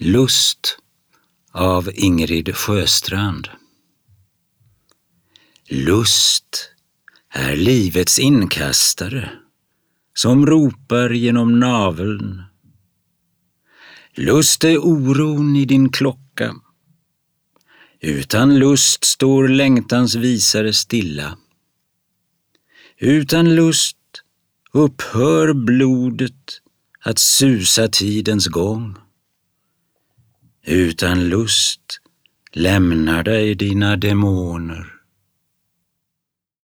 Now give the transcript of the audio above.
Lust av Ingrid Sjöstrand Lust är livets inkastare som ropar genom naveln. Lust är oron i din klocka. Utan lust står längtans visare stilla. Utan lust upphör blodet att susa tidens gång. Utan lust lämnar dig dina demoner.